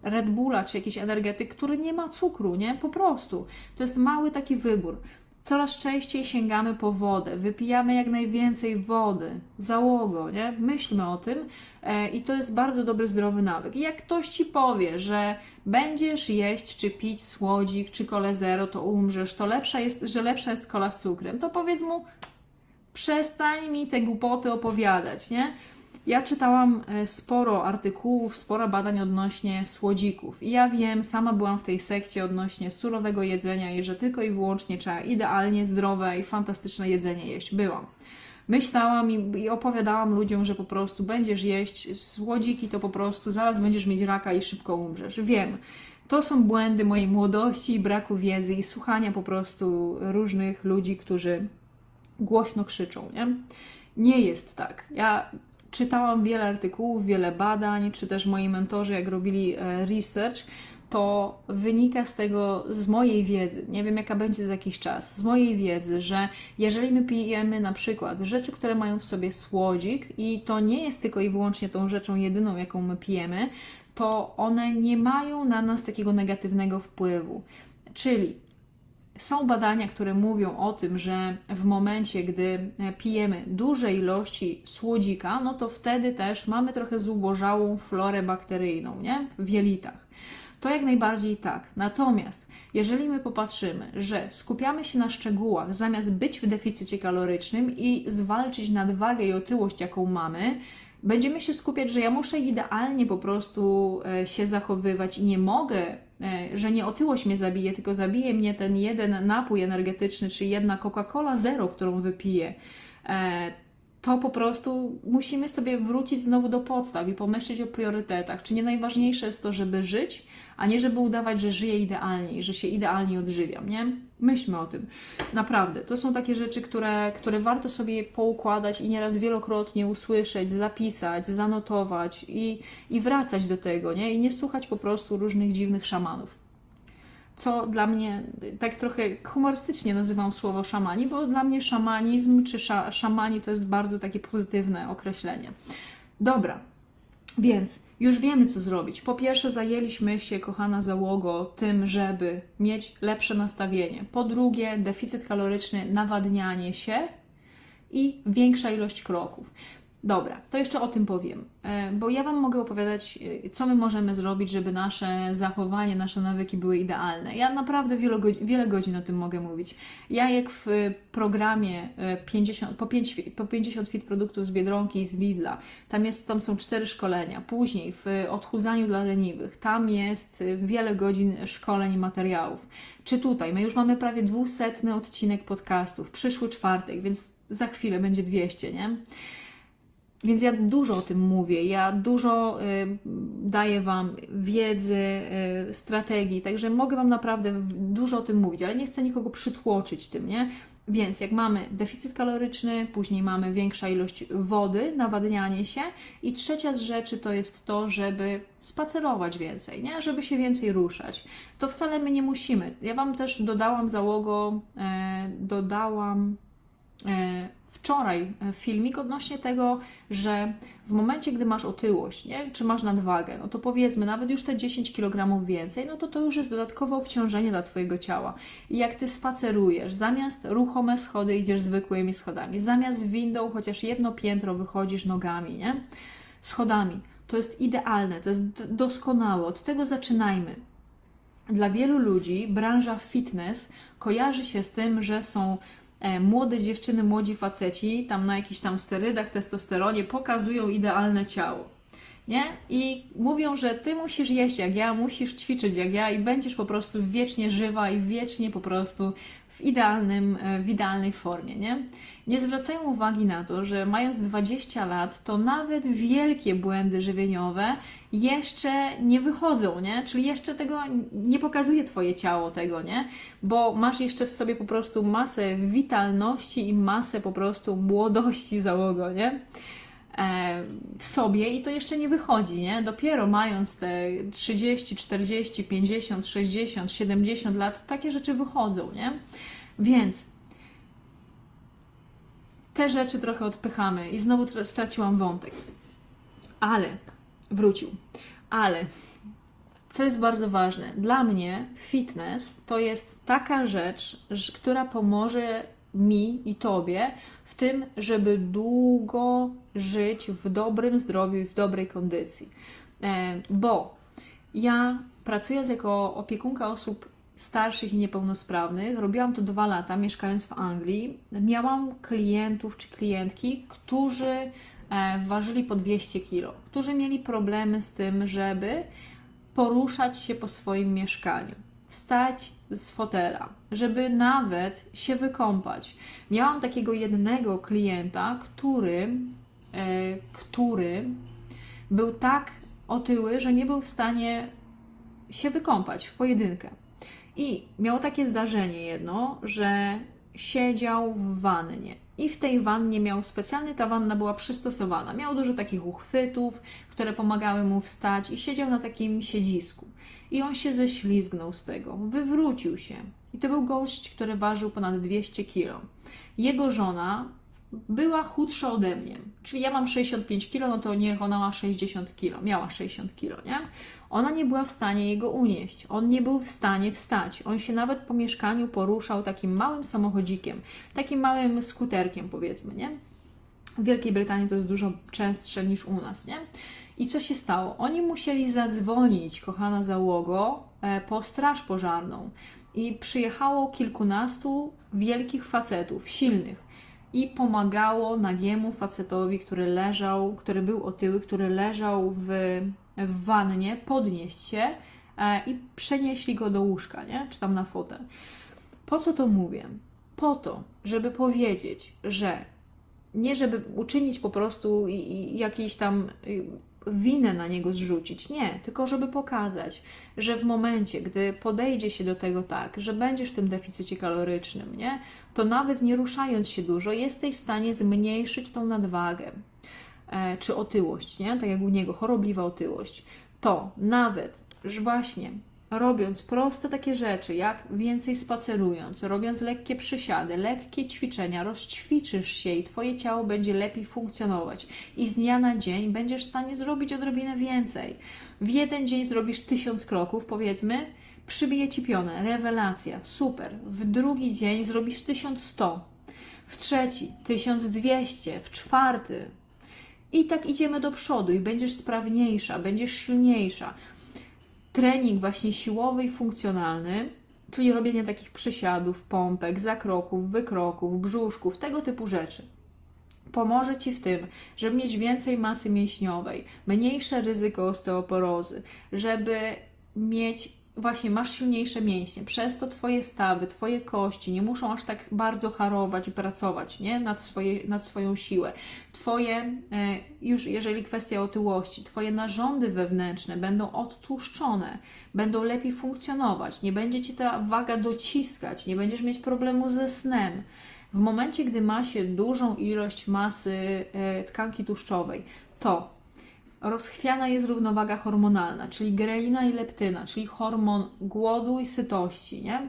Speaker 1: e, Red Bulla czy jakiś energetyk, który nie ma cukru, nie? Po prostu. To jest mały taki wybór. Coraz częściej sięgamy po wodę, wypijamy jak najwięcej wody, załogo, nie? Myślmy o tym e, i to jest bardzo dobry, zdrowy nawyk. I jak ktoś Ci powie, że będziesz jeść czy pić słodzik czy kole zero, to umrzesz, to lepsza jest, że lepsza jest kola z cukrem, to powiedz mu, przestań mi te głupoty opowiadać, nie? Ja czytałam e, sporo artykułów, sporo badań odnośnie słodzików. I ja wiem, sama byłam w tej sekcie odnośnie surowego jedzenia i że tylko i wyłącznie trzeba idealnie zdrowe i fantastyczne jedzenie jeść. Byłam. Myślałam i, i opowiadałam ludziom, że po prostu będziesz jeść słodziki, to po prostu zaraz będziesz mieć raka i szybko umrzesz. Wiem. To są błędy mojej młodości i braku wiedzy i słuchania po prostu różnych ludzi, którzy głośno krzyczą, nie? Nie jest tak. Ja czytałam wiele artykułów, wiele badań, czy też moi mentorzy, jak robili e, research, to wynika z tego, z mojej wiedzy, nie wiem jaka będzie za jakiś czas, z mojej wiedzy, że jeżeli my pijemy na przykład rzeczy, które mają w sobie słodzik i to nie jest tylko i wyłącznie tą rzeczą jedyną, jaką my pijemy, to one nie mają na nas takiego negatywnego wpływu. Czyli są badania, które mówią o tym, że w momencie, gdy pijemy duże ilości słodzika, no to wtedy też mamy trochę zubożałą florę bakteryjną nie? w jelitach. To jak najbardziej tak. Natomiast jeżeli my popatrzymy, że skupiamy się na szczegółach, zamiast być w deficycie kalorycznym i zwalczyć nadwagę i otyłość, jaką mamy, będziemy się skupiać, że ja muszę idealnie po prostu e, się zachowywać i nie mogę, że nie otyłość mnie zabije, tylko zabije mnie ten jeden napój energetyczny, czy jedna Coca-Cola Zero, którą wypiję. E, to po prostu musimy sobie wrócić znowu do podstaw i pomyśleć o priorytetach. Czy nie najważniejsze jest to, żeby żyć, a nie żeby udawać, że żyję idealnie i że się idealnie odżywiam, nie? Myślmy o tym. Naprawdę, to są takie rzeczy, które, które warto sobie poukładać i nieraz wielokrotnie usłyszeć, zapisać, zanotować i, i wracać do tego, nie? I nie słuchać po prostu różnych dziwnych szamanów co dla mnie, tak trochę humorystycznie nazywam słowo szamani, bo dla mnie szamanizm czy sza, szamani to jest bardzo takie pozytywne określenie. Dobra, więc już wiemy, co zrobić. Po pierwsze, zajęliśmy się, kochana załogo, tym, żeby mieć lepsze nastawienie. Po drugie, deficyt kaloryczny, nawadnianie się i większa ilość kroków. Dobra, to jeszcze o tym powiem, e, bo ja Wam mogę opowiadać, e, co my możemy zrobić, żeby nasze zachowanie, nasze nawyki były idealne. Ja naprawdę wiele, godzin, wiele godzin o tym mogę mówić. Ja jak w programie 50, e, po, 5, po 50 fit produktów z Biedronki i z Lidla, tam, jest, tam są cztery szkolenia. Później w odchudzaniu dla leniwych, tam jest wiele godzin szkoleń i materiałów. Czy tutaj, my już mamy prawie dwusetny odcinek podcastów, przyszły czwartek, więc za chwilę będzie 200, nie? Więc ja dużo o tym mówię, ja dużo y, daję Wam wiedzy, y, strategii, także mogę Wam naprawdę dużo o tym mówić, ale nie chcę nikogo przytłoczyć tym, nie? Więc jak mamy deficyt kaloryczny, później mamy większa ilość wody, nawadnianie się i trzecia z rzeczy to jest to, żeby spacerować więcej, nie? żeby się więcej ruszać. To wcale my nie musimy. Ja Wam też dodałam załogo, e, dodałam wczoraj e, filmik odnośnie tego, że w momencie, gdy masz otyłość, nie? czy masz nadwagę, no to powiedzmy, nawet już te 10 kg więcej, no to to już jest dodatkowe obciążenie dla Twojego ciała. I jak Ty spacerujesz, zamiast ruchome schody idziesz zwykłymi schodami, zamiast windą chociaż jedno piętro wychodzisz nogami, nie? Schodami. To jest idealne, to jest doskonałe. Od tego zaczynajmy. Dla wielu ludzi branża fitness kojarzy się z tym, że są młode dziewczyny, młodzi faceci, tam na jakichś tam sterydach, testosteronie, pokazują idealne ciało. Nie? I mówią, że ty musisz jeść jak ja, musisz ćwiczyć jak ja i będziesz po prostu wiecznie żywa i wiecznie po prostu w, idealnym, e, w idealnej formie. Nie? Nie zwracają uwagi na to, że mając 20 lat, to nawet wielkie błędy żywieniowe jeszcze nie wychodzą, nie? Czyli jeszcze tego nie pokazuje Twoje ciało tego, nie? Bo masz jeszcze w sobie po prostu masę witalności i masę po prostu młodości załogo, nie? E, w sobie i to jeszcze nie wychodzi, nie? Dopiero mając te 30, 40, 50, 60, 70 lat, takie rzeczy wychodzą, nie? Więc te rzeczy trochę odpychamy i znowu straciłam wątek. Ale wrócił. Ale co jest bardzo ważne, dla mnie fitness to jest taka rzecz, która pomoże mi i tobie w tym, żeby długo żyć w dobrym zdrowiu i w dobrej kondycji. E, bo ja pracując jako opiekunka osób starszych i niepełnosprawnych. Robiłam to dwa lata, mieszkając w Anglii. Miałam klientów czy klientki, którzy e, ważyli po 200 kg, którzy mieli problemy z tym, żeby poruszać się po swoim mieszkaniu, wstać z fotela, żeby nawet się wykąpać. Miałam takiego jednego klienta, który, e, który był tak otyły, że nie był w stanie się wykąpać w pojedynkę. I miał takie zdarzenie jedno, że siedział w wannie i w tej wannie miał specjalnie, ta wanna była przystosowana. Miał dużo takich uchwytów, które pomagały mu wstać i siedział na takim siedzisku. I on się ześlizgnął z tego, wywrócił się. I to był gość, który ważył ponad 200 kg. Jego żona była chudsza ode mnie. Czyli ja mam 65 kg, no to niech ona ma 60 kg. Miała 60 kg, nie? Ona nie była w stanie jego unieść. On nie był w stanie wstać. On się nawet po mieszkaniu poruszał takim małym samochodzikiem, takim małym skuterkiem, powiedzmy, nie? W Wielkiej Brytanii to jest dużo częstsze niż u nas, nie? I co się stało? Oni musieli zadzwonić, kochana załogo, e, po straż pożarną. I przyjechało kilkunastu wielkich facetów, silnych i pomagało nagiemu facetowi, który leżał, który był otyły, który leżał w, w wannie, podnieść się e, i przenieśli go do łóżka, nie? czy tam na fotel. Po co to mówię? Po to, żeby powiedzieć, że nie żeby uczynić po prostu jakiejś tam winę na niego zrzucić. Nie, tylko żeby pokazać, że w momencie, gdy podejdzie się do tego tak, że będziesz w tym deficycie kalorycznym, nie, to nawet nie ruszając się dużo, jesteś w stanie zmniejszyć tą nadwagę e, czy otyłość, nie? tak jak u niego, chorobliwa otyłość. To nawet, że właśnie robiąc proste takie rzeczy, jak więcej spacerując, robiąc lekkie przysiady, lekkie ćwiczenia, rozćwiczysz się i Twoje ciało będzie lepiej funkcjonować. I z dnia na dzień będziesz w stanie zrobić odrobinę więcej. W jeden dzień zrobisz tysiąc kroków, powiedzmy, przybije Ci pionę, rewelacja, super. W drugi dzień zrobisz 1100, w trzeci 1200, w czwarty. I tak idziemy do przodu i będziesz sprawniejsza, będziesz silniejsza trening właśnie siłowy i funkcjonalny, czyli robienie takich przysiadów, pompek, zakroków, wykroków, brzuszków, tego typu rzeczy. Pomoże Ci w tym, żeby mieć więcej masy mięśniowej, mniejsze ryzyko osteoporozy, żeby mieć właśnie masz silniejsze mięśnie, przez to Twoje stawy, Twoje kości nie muszą aż tak bardzo harować i pracować nie? Nad, swoje, nad swoją siłę. Twoje, e, już jeżeli kwestia otyłości, Twoje narządy wewnętrzne będą odtłuszczone, będą lepiej funkcjonować, nie będzie Ci ta waga dociskać, nie będziesz mieć problemu ze snem. W momencie, gdy ma się dużą ilość masy e, tkanki tłuszczowej, to rozchwiana jest równowaga hormonalna, czyli grelina i leptyna, czyli hormon głodu i sytości, nie?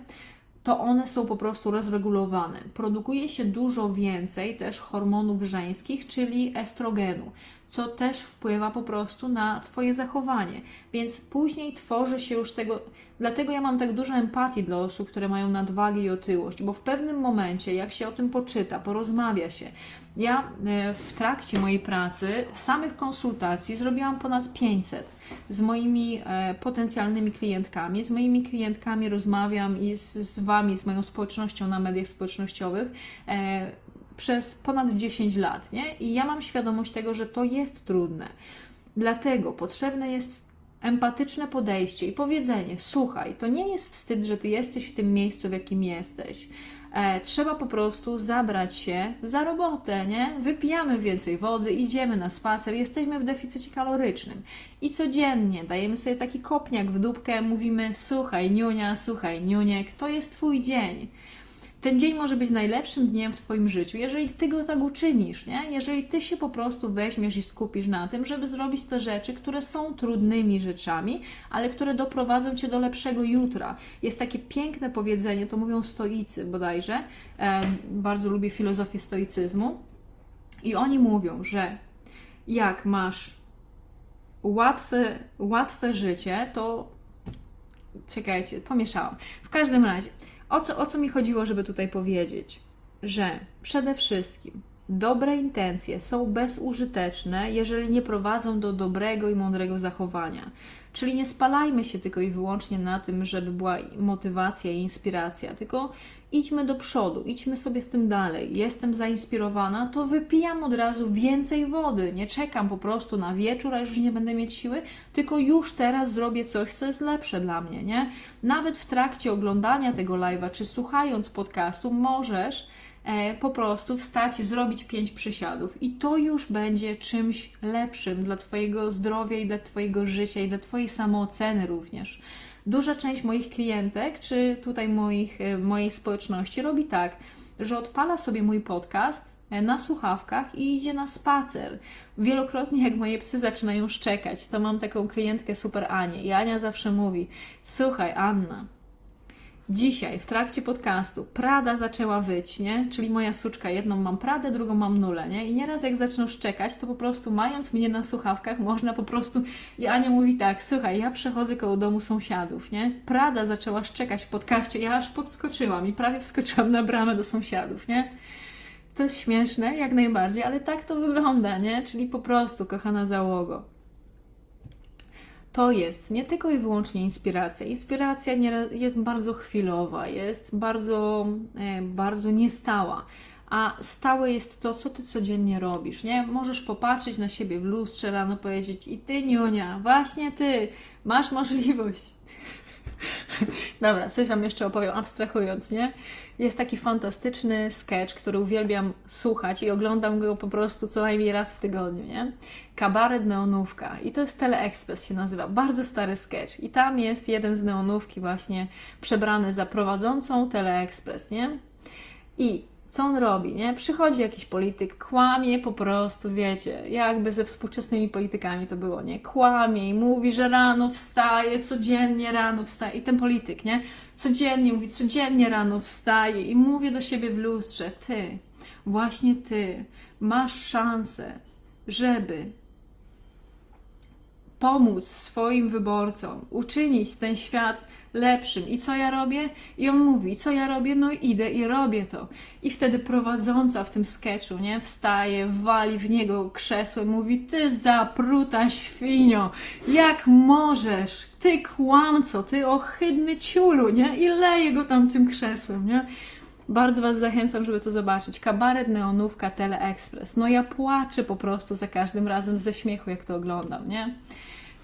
Speaker 1: to one są po prostu rozregulowane. Produkuje się dużo więcej też hormonów żeńskich, czyli estrogenu, co też wpływa po prostu na Twoje zachowanie. Więc później tworzy się już tego. Dlatego ja mam tak dużo empatii dla osób, które mają nadwagę i otyłość, bo w pewnym momencie, jak się o tym poczyta, porozmawia się, ja e, w trakcie mojej pracy, samych konsultacji zrobiłam ponad 500 z moimi e, potencjalnymi klientkami. Z moimi klientkami rozmawiam i z, z Wami, z moją społecznością na mediach społecznościowych e, przez ponad 10 lat. Nie? I ja mam świadomość tego, że to jest trudne. Dlatego potrzebne jest empatyczne podejście i powiedzenie: Słuchaj, to nie jest wstyd, że ty jesteś w tym miejscu, w jakim jesteś. E, trzeba po prostu zabrać się za robotę, nie? Wypijamy więcej wody, idziemy na spacer, jesteśmy w deficycie kalorycznym i codziennie dajemy sobie taki kopniak w dupkę, mówimy: Słuchaj, niunia, słuchaj, niuniek, to jest Twój dzień ten dzień może być najlepszym dniem w Twoim życiu, jeżeli Ty go tak uczynisz, nie? jeżeli Ty się po prostu weźmiesz i skupisz na tym, żeby zrobić te rzeczy, które są trudnymi rzeczami, ale które doprowadzą Cię do lepszego jutra. Jest takie piękne powiedzenie, to mówią stoicy bodajże, bardzo lubię filozofię stoicyzmu i oni mówią, że jak masz łatwe, łatwe życie, to czekajcie, pomieszałam. W każdym razie, o co, o co mi chodziło, żeby tutaj powiedzieć? Że przede wszystkim dobre intencje są bezużyteczne, jeżeli nie prowadzą do dobrego i mądrego zachowania. Czyli nie spalajmy się tylko i wyłącznie na tym, żeby była motywacja i inspiracja, tylko idźmy do przodu, idźmy sobie z tym dalej. Jestem zainspirowana, to wypijam od razu więcej wody. Nie czekam po prostu na wieczór, a już nie będę mieć siły, tylko już teraz zrobię coś, co jest lepsze dla mnie, nie? Nawet w trakcie oglądania tego live'a, czy słuchając podcastu, możesz e, po prostu wstać, zrobić pięć przysiadów i to już będzie czymś lepszym dla Twojego zdrowia i dla Twojego życia i dla Twojej samooceny również. Duża część moich klientek, czy tutaj moich, e, mojej społeczności robi tak, że odpala sobie mój podcast e, na słuchawkach i idzie na spacer. Wielokrotnie, jak moje psy zaczynają szczekać, to mam taką klientkę super Anię i Ania zawsze mówi: Słuchaj, Anna, Dzisiaj w trakcie podcastu Prada zaczęła wyć, nie? Czyli moja suczka, jedną mam Pradę, drugą mam nulę, nie? I nieraz jak zaczną szczekać, to po prostu mając mnie na słuchawkach, można po prostu... I Ania mówi tak, słuchaj, ja przechodzę koło domu sąsiadów, nie? Prada zaczęła szczekać w podcaście, ja aż podskoczyłam i prawie wskoczyłam na bramę do sąsiadów, nie? To śmieszne, jak najbardziej, ale tak to wygląda, nie? Czyli po prostu, kochana załogo, to jest nie tylko i wyłącznie inspiracja. Inspiracja jest bardzo chwilowa, jest bardzo, e, bardzo niestała. A stałe jest to, co ty codziennie robisz, nie? Możesz popatrzeć na siebie w lustrze rano, powiedzieć i ty, Niunia, właśnie ty, masz możliwość (laughs) Dobra, coś Wam jeszcze opowiem, abstrahując, nie? Jest taki fantastyczny sketch, który uwielbiam słuchać i oglądam go po prostu co najmniej raz w tygodniu, nie? Kabaret Neonówka i to jest Teleexpress się nazywa, bardzo stary sketch i tam jest jeden z Neonówki właśnie przebrany za prowadzącą Teleexpress, nie? I co on robi, nie? Przychodzi jakiś polityk, kłamie po prostu, wiecie, jakby ze współczesnymi politykami to było, nie? Kłamie i mówi, że rano wstaje, codziennie rano wstaje. I ten polityk, nie? Codziennie mówi, codziennie rano wstaje i mówi do siebie w lustrze, ty, właśnie ty, masz szansę, żeby pomóc swoim wyborcom, uczynić ten świat lepszym. I co ja robię? I on mówi, co ja robię? No idę i robię to. I wtedy prowadząca w tym sketchu, nie? Wstaje, wali w niego krzesłem, mówi, ty zapruta świnio, jak możesz? Ty kłamco, ty ohydny ciulu, nie? I leje go tam tym krzesłem, nie? Bardzo Was zachęcam, żeby to zobaczyć. Kabaret Neonówka Teleexpress. No ja płaczę po prostu za każdym razem ze śmiechu, jak to oglądam, nie?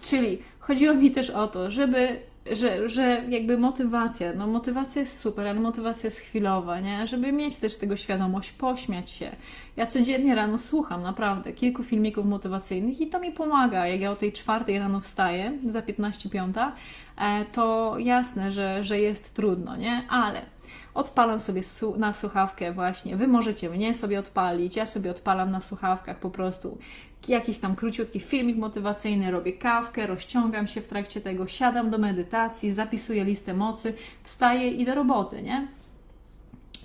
Speaker 1: Czyli chodziło mi też o to, żeby że, że jakby motywacja, no motywacja jest super, ale motywacja jest chwilowa, nie? Żeby mieć też tego świadomość, pośmiać się. Ja codziennie rano słucham naprawdę kilku filmików motywacyjnych i to mi pomaga. Jak ja o tej czwartej rano wstaję, za 15 piąta, e, to jasne, że, że jest trudno, nie? Ale odpalam sobie na słuchawkę właśnie. Wy możecie mnie sobie odpalić, ja sobie odpalam na słuchawkach po prostu jakiś tam króciutki filmik motywacyjny, robię kawkę, rozciągam się w trakcie tego, siadam do medytacji, zapisuję listę mocy, wstaję i do roboty, nie?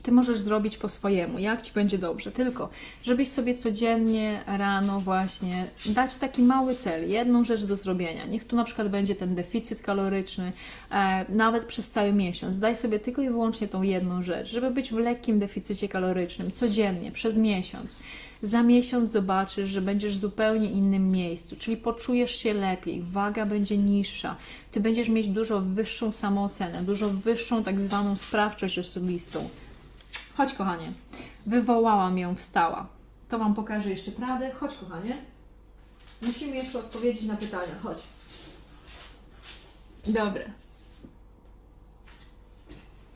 Speaker 1: Ty możesz zrobić po swojemu, jak ci będzie dobrze. Tylko, żebyś sobie codziennie rano właśnie dać taki mały cel, jedną rzecz do zrobienia. Niech tu na przykład będzie ten deficyt kaloryczny, e, nawet przez cały miesiąc. Daj sobie tylko i wyłącznie tą jedną rzecz, żeby być w lekkim deficycie kalorycznym codziennie, przez miesiąc. Za miesiąc zobaczysz, że będziesz w zupełnie innym miejscu, czyli poczujesz się lepiej, waga będzie niższa, ty będziesz mieć dużo wyższą samoocenę, dużo wyższą tak zwaną sprawczość osobistą. Chodź, kochanie. Wywołałam ją, wstała. To Wam pokażę jeszcze prawdę. Chodź, kochanie. Musimy jeszcze odpowiedzieć na pytania. Chodź. Dobre.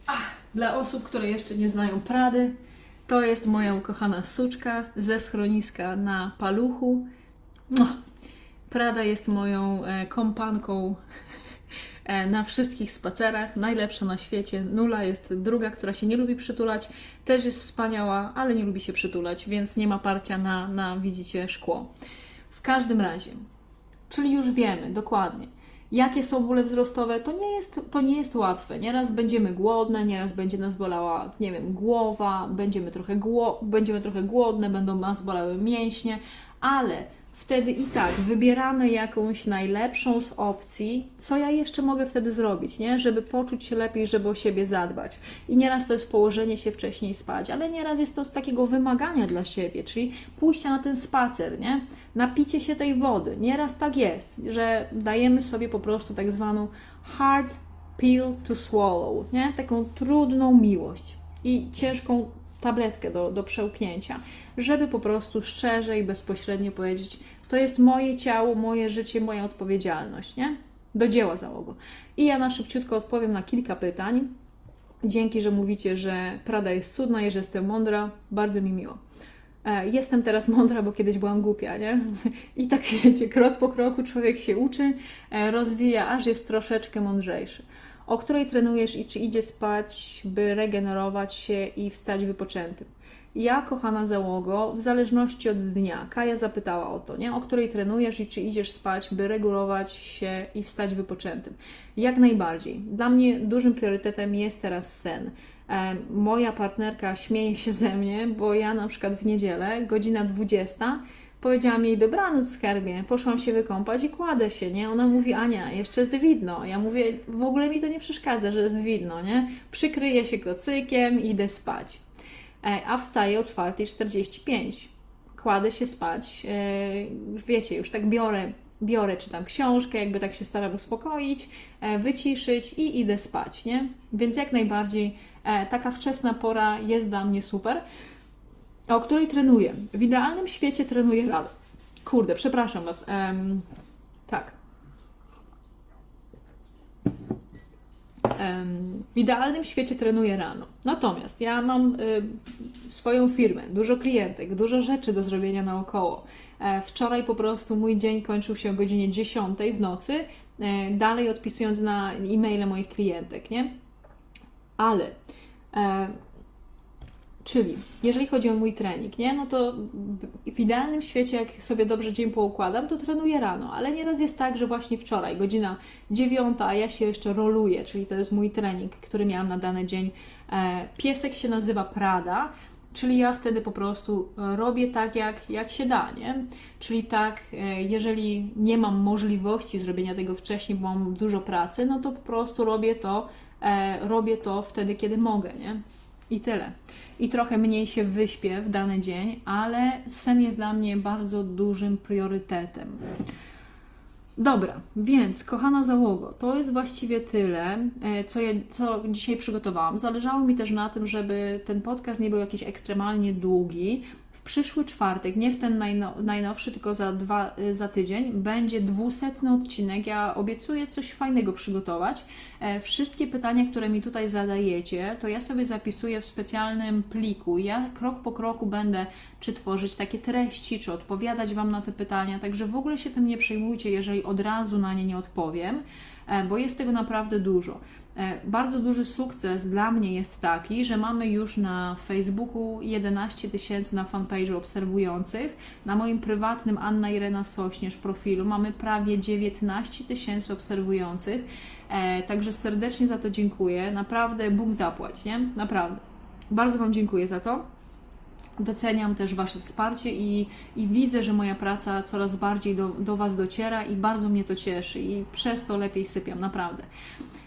Speaker 1: Ach, dla osób, które jeszcze nie znają Prady, to jest moja ukochana suczka ze schroniska na paluchu. Prada jest moją e, kompanką na wszystkich spacerach, najlepsza na świecie. Nula jest druga, która się nie lubi przytulać, też jest wspaniała, ale nie lubi się przytulać, więc nie ma parcia na, na widzicie, szkło. W każdym razie, czyli już wiemy dokładnie, jakie są bóle wzrostowe, to nie jest, to nie jest łatwe. Nieraz będziemy głodne, nieraz będzie nas bolała, nie wiem, głowa, będziemy trochę, gło będziemy trochę głodne, będą nas bolały mięśnie, ale wtedy i tak wybieramy jakąś najlepszą z opcji, co ja jeszcze mogę wtedy zrobić, nie? Żeby poczuć się lepiej, żeby o siebie zadbać. I nieraz to jest położenie się wcześniej spać, ale nieraz jest to z takiego wymagania dla siebie, czyli pójście na ten spacer, nie? Napicie się tej wody. Nieraz tak jest, że dajemy sobie po prostu tak zwaną hard pill to swallow, nie? Taką trudną miłość i ciężką tabletkę do, do przełknięcia, żeby po prostu szczerze i bezpośrednio powiedzieć: To jest moje ciało, moje życie, moja odpowiedzialność, nie? Do dzieła załogu. I ja na szybciutko odpowiem na kilka pytań. Dzięki, że mówicie, że Prada jest cudna i że jestem mądra. Bardzo mi miło. E, jestem teraz mądra, bo kiedyś byłam głupia, nie? (laughs) I tak wiecie, krok po kroku człowiek się uczy, e, rozwija, aż jest troszeczkę mądrzejszy. O której trenujesz i czy idzie spać, by regenerować się i wstać wypoczętym. Ja, kochana załogo, w zależności od dnia, Kaja zapytała o to, nie? O której trenujesz i czy idziesz spać, by regulować się i wstać wypoczętym. Jak najbardziej. Dla mnie dużym priorytetem jest teraz sen. E, moja partnerka śmieje się ze mnie, bo ja na przykład w niedzielę, godzina 20, powiedziałam jej dobranoc skarbie, poszłam się wykąpać i kładę się, nie? Ona mówi, Ania, jeszcze jest widno. Ja mówię, w ogóle mi to nie przeszkadza, że jest widno, nie? Przykryję się kocykiem i idę spać. E, a wstaję o 4.45. Kładę się spać, e, wiecie, już tak biorę, biorę, czytam książkę, jakby tak się staram uspokoić, e, wyciszyć i idę spać, nie? Więc jak najbardziej taka wczesna pora jest dla mnie super. O której trenuję? W idealnym świecie trenuję rano. Kurde, przepraszam Was. Um, tak. W idealnym świecie trenuję rano. Natomiast ja mam y, swoją firmę, dużo klientek, dużo rzeczy do zrobienia naokoło. E, wczoraj po prostu mój dzień kończył się o godzinie 10 w nocy, e, dalej odpisując na e-maile moich klientek, nie? Ale e, Czyli, jeżeli chodzi o mój trening, nie? no to w idealnym świecie, jak sobie dobrze dzień poukładam, to trenuję rano, ale nieraz jest tak, że właśnie wczoraj, godzina dziewiąta, a ja się jeszcze roluję, czyli to jest mój trening, który miałam na dany dzień. E, piesek się nazywa Prada, czyli ja wtedy po prostu e, robię tak, jak, jak się da, nie? Czyli tak, e, jeżeli nie mam możliwości zrobienia tego wcześniej, bo mam dużo pracy, no to po prostu robię to, robię to wtedy, kiedy mogę, nie? I tyle. I trochę mniej się wyśpię w dany dzień, ale sen jest dla mnie bardzo dużym priorytetem. Dobra, więc kochana załogo, to jest właściwie tyle, e, co, ja, co dzisiaj przygotowałam. Zależało mi też na tym, żeby ten podcast nie był jakiś ekstremalnie długi, przyszły czwartek, nie w ten najno, najnowszy, tylko za, dwa, y, za tydzień, będzie dwusetny odcinek. Ja obiecuję coś fajnego przygotować. E, wszystkie pytania, które mi tutaj zadajecie, to ja sobie zapisuję w specjalnym pliku. Ja krok po kroku będę czy tworzyć takie treści, czy odpowiadać Wam na te pytania, także w ogóle się tym nie przejmujcie, jeżeli od razu na nie nie odpowiem, e, bo jest tego naprawdę dużo. E, bardzo duży sukces dla mnie jest taki, że mamy już na Facebooku 11 tysięcy na fanpage'u obserwujących. Na moim prywatnym Anna Irena Sośnierz profilu mamy prawie 19 tysięcy obserwujących. E, także serdecznie za to dziękuję. Naprawdę Bóg zapłać, nie? Naprawdę. Bardzo Wam dziękuję za to. Doceniam też Wasze wsparcie i, i widzę, że moja praca coraz bardziej do, do Was dociera i bardzo mnie to cieszy i przez to lepiej sypiam, naprawdę.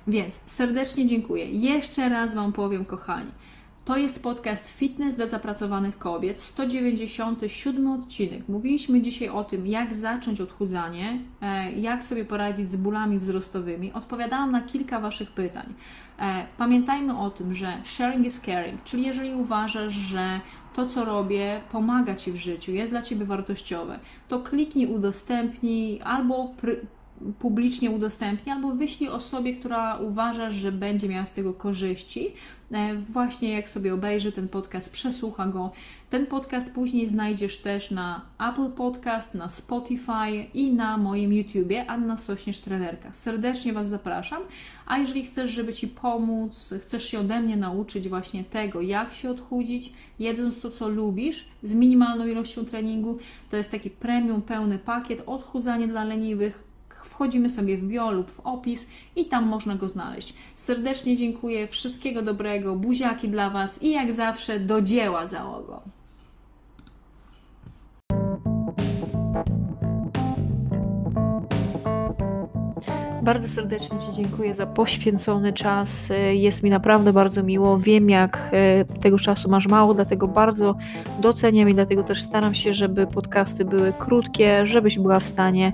Speaker 1: Więc serdecznie dziękuję. Jeszcze raz Wam powiem, kochani. To jest podcast Fitness dla zapracowanych kobiet, 197 odcinek. Mówiliśmy dzisiaj o tym, jak zacząć odchudzanie, e, jak sobie poradzić z bólami wzrostowymi. Odpowiadałam na kilka Waszych pytań. E, pamiętajmy o tym, że sharing is caring, czyli jeżeli uważasz, że to, co robię, pomaga Ci w życiu, jest dla Ciebie wartościowe, to kliknij udostępnij albo publicznie udostępnij, albo wyślij osobie, która uważasz, że będzie miała z tego korzyści. E, właśnie jak sobie obejrzy ten podcast, przesłucha go. Ten podcast później znajdziesz też na Apple Podcast, na Spotify i na moim YouTubie Anna Sośnierz Trenerka. Serdecznie Was zapraszam. A jeżeli chcesz, żeby Ci pomóc, chcesz się ode mnie nauczyć właśnie tego, jak się odchudzić, jedząc to, co lubisz, z minimalną ilością treningu, to jest taki premium, pełny pakiet odchudzanie dla leniwych, wchodzimy sobie w bio lub w opis i tam można go znaleźć. Serdecznie dziękuję, wszystkiego dobrego, buziaki dla Was i jak zawsze do dzieła załogo. Bardzo serdecznie Ci dziękuję za poświęcony czas. Jest mi naprawdę bardzo miło. Wiem, jak e, tego czasu masz mało, dlatego bardzo doceniam i dlatego też staram się, żeby podcasty były krótkie, żebyś była w stanie